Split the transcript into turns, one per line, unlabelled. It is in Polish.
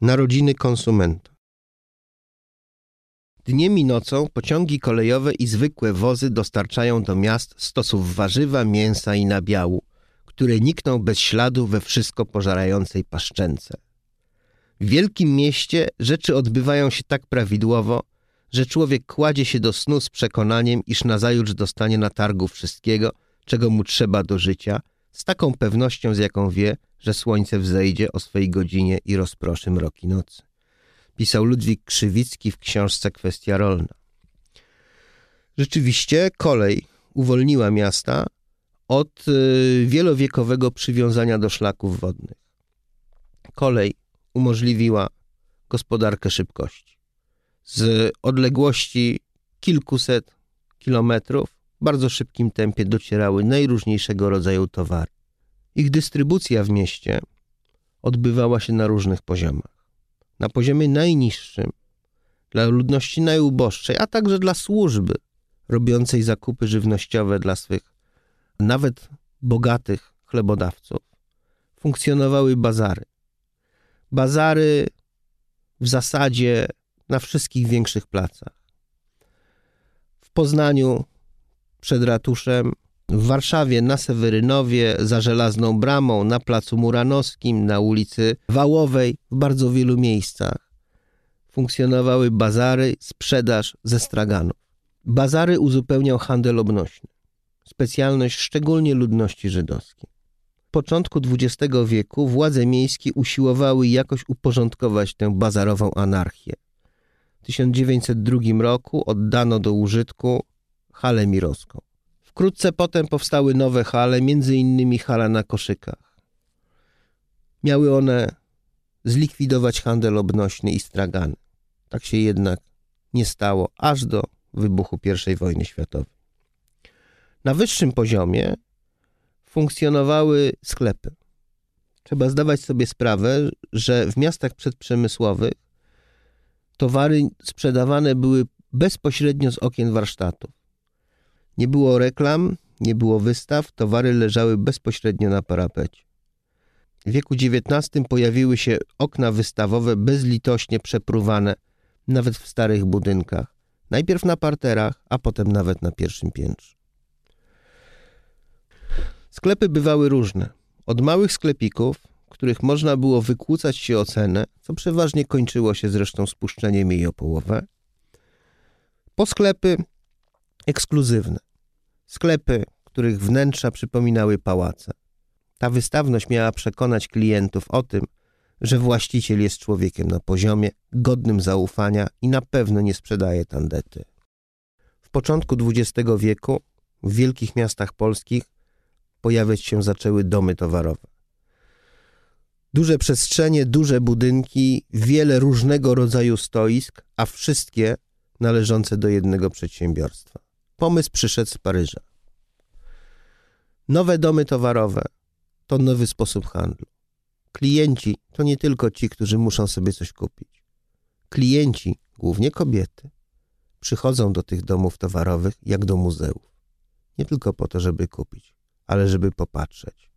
Narodziny konsumenta. Dniem i nocą pociągi kolejowe i zwykłe wozy dostarczają do miast stosów warzywa, mięsa i nabiału, które nikną bez śladu we wszystko pożarającej paszczęce. W wielkim mieście rzeczy odbywają się tak prawidłowo, że człowiek kładzie się do snu z przekonaniem, iż nazajutrz dostanie na targu wszystkiego, czego mu trzeba do życia, z taką pewnością, z jaką wie, że słońce wzejdzie o swej godzinie i rozproszy mroki nocy. Pisał Ludwik Krzywicki w książce Kwestia rolna. Rzeczywiście kolej uwolniła miasta od y, wielowiekowego przywiązania do szlaków wodnych. Kolej umożliwiła gospodarkę szybkości. Z odległości kilkuset kilometrów bardzo szybkim tempie docierały najróżniejszego rodzaju towary. Ich dystrybucja w mieście odbywała się na różnych poziomach. Na poziomie najniższym, dla ludności najuboższej, a także dla służby robiącej zakupy żywnościowe dla swych nawet bogatych chlebodawców, funkcjonowały bazary. Bazary w zasadzie na wszystkich większych placach. W Poznaniu przed ratuszem w Warszawie, na Sewerynowie, za Żelazną Bramą, na Placu Muranowskim, na ulicy Wałowej, w bardzo wielu miejscach funkcjonowały bazary, sprzedaż ze straganów. Bazary uzupełniał handel obnośny, specjalność szczególnie ludności żydowskiej. W początku XX wieku władze miejskie usiłowały jakoś uporządkować tę bazarową anarchię. W 1902 roku oddano do użytku halę mirowską. Wkrótce potem powstały nowe hale, między innymi hala na koszykach. Miały one zlikwidować handel obnośny i stragany. Tak się jednak nie stało, aż do wybuchu I wojny światowej. Na wyższym poziomie funkcjonowały sklepy. Trzeba zdawać sobie sprawę, że w miastach przedprzemysłowych towary sprzedawane były bezpośrednio z okien warsztatów. Nie było reklam, nie było wystaw, towary leżały bezpośrednio na parapecie. W wieku XIX pojawiły się okna wystawowe bezlitośnie przepruwane, nawet w starych budynkach. Najpierw na parterach, a potem nawet na pierwszym piętrze. Sklepy bywały różne. Od małych sklepików, których można było wykłócać się o cenę, co przeważnie kończyło się zresztą spuszczeniem jej o połowę, po sklepy ekskluzywne. Sklepy, których wnętrza przypominały pałace. Ta wystawność miała przekonać klientów o tym, że właściciel jest człowiekiem na poziomie, godnym zaufania i na pewno nie sprzedaje tandety. W początku XX wieku w wielkich miastach polskich pojawiać się zaczęły domy towarowe. Duże przestrzenie, duże budynki, wiele różnego rodzaju stoisk, a wszystkie należące do jednego przedsiębiorstwa. Pomysł przyszedł z Paryża. Nowe domy towarowe to nowy sposób handlu. Klienci to nie tylko ci, którzy muszą sobie coś kupić. Klienci, głównie kobiety, przychodzą do tych domów towarowych jak do muzeów. Nie tylko po to, żeby kupić, ale żeby popatrzeć,